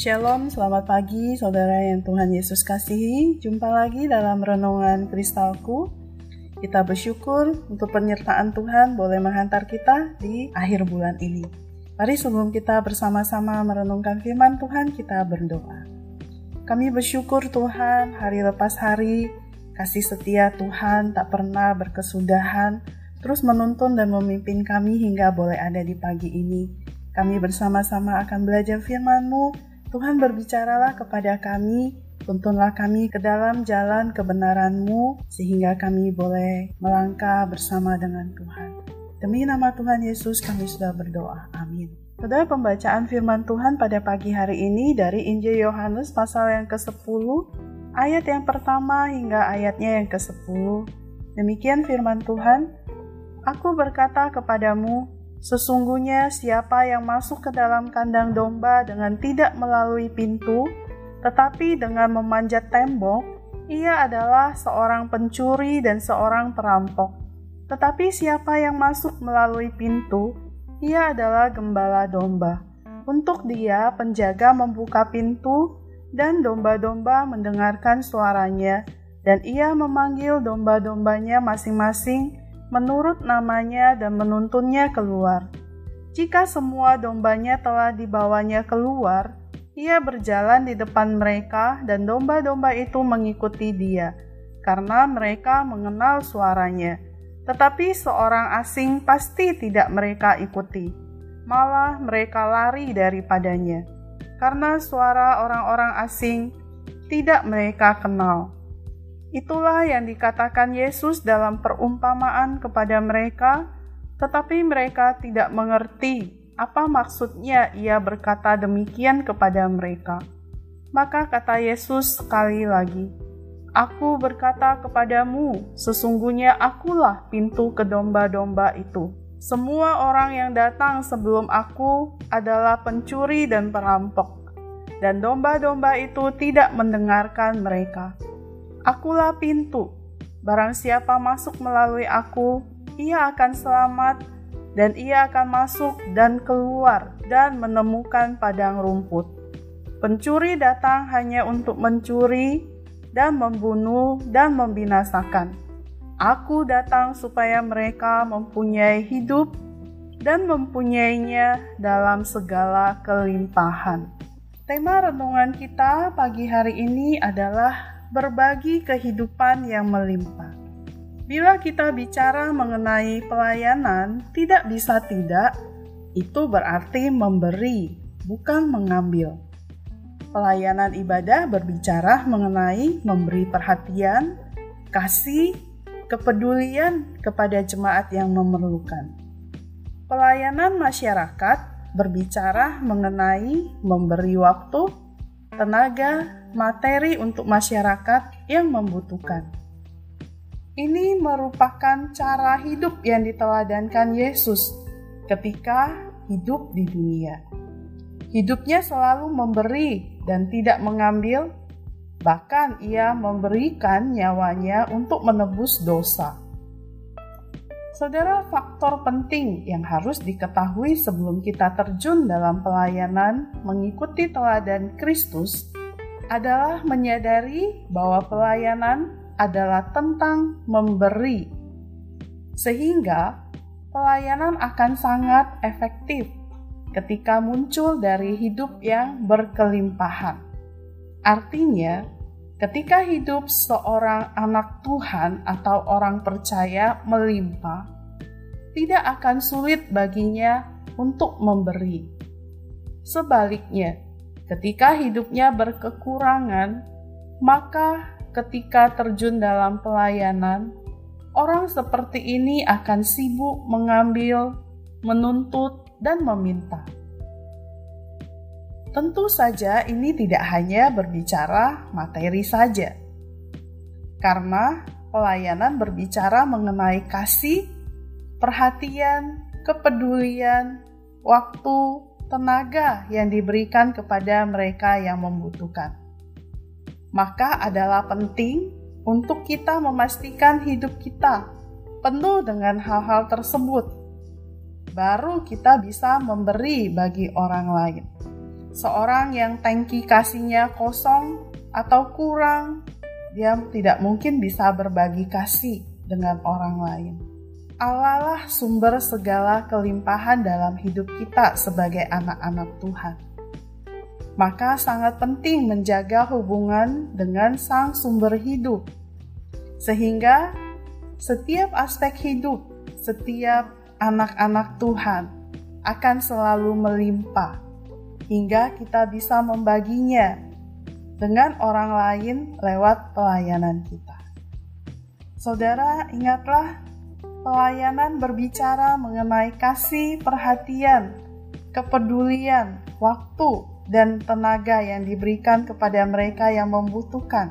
Shalom, selamat pagi saudara yang Tuhan Yesus kasihi. Jumpa lagi dalam renungan kristalku. Kita bersyukur untuk penyertaan Tuhan boleh menghantar kita di akhir bulan ini. Mari sebelum kita bersama-sama merenungkan firman Tuhan, kita berdoa. Kami bersyukur Tuhan hari lepas hari, kasih setia Tuhan tak pernah berkesudahan, terus menuntun dan memimpin kami hingga boleh ada di pagi ini. Kami bersama-sama akan belajar firman-Mu, Tuhan berbicaralah kepada kami, tuntunlah kami ke dalam jalan kebenaran-Mu, sehingga kami boleh melangkah bersama dengan Tuhan. Demi nama Tuhan Yesus kami sudah berdoa. Amin. Saudara pembacaan firman Tuhan pada pagi hari ini dari Injil Yohanes pasal yang ke-10, ayat yang pertama hingga ayatnya yang ke-10. Demikian firman Tuhan, Aku berkata kepadamu, Sesungguhnya siapa yang masuk ke dalam kandang domba dengan tidak melalui pintu, tetapi dengan memanjat tembok, ia adalah seorang pencuri dan seorang perampok. Tetapi siapa yang masuk melalui pintu, ia adalah gembala domba. Untuk dia, penjaga membuka pintu, dan domba-domba mendengarkan suaranya, dan ia memanggil domba-dombanya masing-masing menurut namanya dan menuntunnya keluar. Jika semua dombanya telah dibawanya keluar, ia berjalan di depan mereka dan domba-domba itu mengikuti dia, karena mereka mengenal suaranya. Tetapi seorang asing pasti tidak mereka ikuti, malah mereka lari daripadanya, karena suara orang-orang asing tidak mereka kenal. Itulah yang dikatakan Yesus dalam perumpamaan kepada mereka, tetapi mereka tidak mengerti apa maksudnya ia berkata demikian kepada mereka. Maka kata Yesus sekali lagi, Aku berkata kepadamu, sesungguhnya akulah pintu ke domba-domba itu. Semua orang yang datang sebelum aku adalah pencuri dan perampok, dan domba-domba itu tidak mendengarkan mereka. Akulah pintu. Barang siapa masuk melalui aku, ia akan selamat dan ia akan masuk dan keluar dan menemukan padang rumput. Pencuri datang hanya untuk mencuri dan membunuh dan membinasakan. Aku datang supaya mereka mempunyai hidup dan mempunyainya dalam segala kelimpahan. Tema renungan kita pagi hari ini adalah berbagi kehidupan yang melimpah. Bila kita bicara mengenai pelayanan, tidak bisa tidak, itu berarti memberi, bukan mengambil. Pelayanan ibadah berbicara mengenai memberi perhatian, kasih, kepedulian kepada jemaat yang memerlukan. Pelayanan masyarakat berbicara mengenai memberi waktu, tenaga, materi untuk masyarakat yang membutuhkan. Ini merupakan cara hidup yang diteladankan Yesus ketika hidup di dunia. Hidupnya selalu memberi dan tidak mengambil, bahkan ia memberikan nyawanya untuk menebus dosa. Saudara, faktor penting yang harus diketahui sebelum kita terjun dalam pelayanan mengikuti teladan Kristus adalah menyadari bahwa pelayanan adalah tentang memberi, sehingga pelayanan akan sangat efektif ketika muncul dari hidup yang berkelimpahan. Artinya, ketika hidup seorang anak Tuhan atau orang percaya melimpah, tidak akan sulit baginya untuk memberi. Sebaliknya, Ketika hidupnya berkekurangan, maka ketika terjun dalam pelayanan, orang seperti ini akan sibuk mengambil, menuntut, dan meminta. Tentu saja, ini tidak hanya berbicara materi saja, karena pelayanan berbicara mengenai kasih, perhatian, kepedulian, waktu, tenaga yang diberikan kepada mereka yang membutuhkan. Maka adalah penting untuk kita memastikan hidup kita penuh dengan hal-hal tersebut. Baru kita bisa memberi bagi orang lain. Seorang yang tangki kasihnya kosong atau kurang, dia tidak mungkin bisa berbagi kasih dengan orang lain. Allah lah sumber segala kelimpahan dalam hidup kita sebagai anak-anak Tuhan. Maka sangat penting menjaga hubungan dengan Sang Sumber Hidup, sehingga setiap aspek hidup, setiap anak-anak Tuhan akan selalu melimpah hingga kita bisa membaginya dengan orang lain lewat pelayanan kita. Saudara, ingatlah pelayanan berbicara mengenai kasih, perhatian, kepedulian, waktu, dan tenaga yang diberikan kepada mereka yang membutuhkan,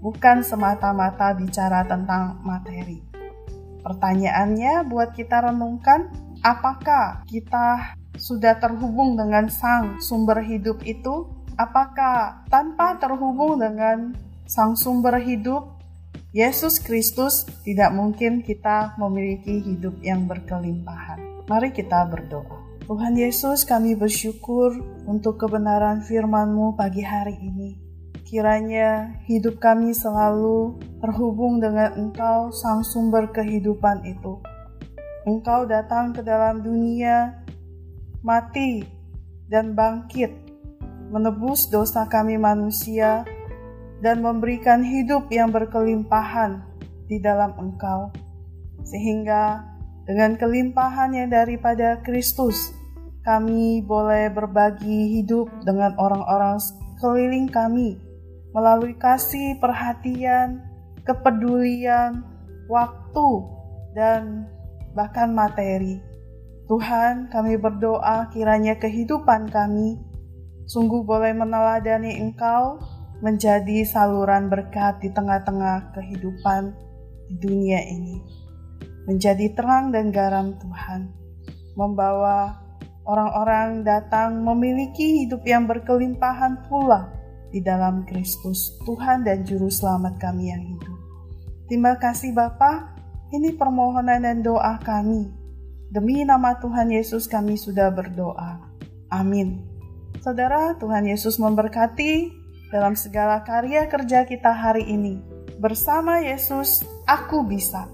bukan semata-mata bicara tentang materi. Pertanyaannya buat kita renungkan, apakah kita sudah terhubung dengan Sang Sumber Hidup itu? Apakah tanpa terhubung dengan Sang Sumber Hidup, Yesus Kristus, tidak mungkin kita memiliki hidup yang berkelimpahan? Mari kita berdoa. Tuhan Yesus, kami bersyukur untuk kebenaran firman-Mu pagi hari ini. Kiranya hidup kami selalu terhubung dengan Engkau, Sang Sumber kehidupan itu. Engkau datang ke dalam dunia mati, dan bangkit, menebus dosa kami manusia, dan memberikan hidup yang berkelimpahan di dalam Engkau, sehingga dengan kelimpahan yang daripada Kristus, kami boleh berbagi hidup dengan orang-orang keliling kami melalui kasih, perhatian, kepedulian, waktu, dan bahkan materi. Tuhan, kami berdoa kiranya kehidupan kami sungguh boleh meneladani Engkau menjadi saluran berkat di tengah-tengah kehidupan di dunia ini. Menjadi terang dan garam Tuhan, membawa orang-orang datang memiliki hidup yang berkelimpahan pula di dalam Kristus, Tuhan dan Juru Selamat kami yang hidup. Terima kasih Bapa, ini permohonan dan doa kami Demi nama Tuhan Yesus kami sudah berdoa. Amin. Saudara, Tuhan Yesus memberkati dalam segala karya kerja kita hari ini. Bersama Yesus, aku bisa.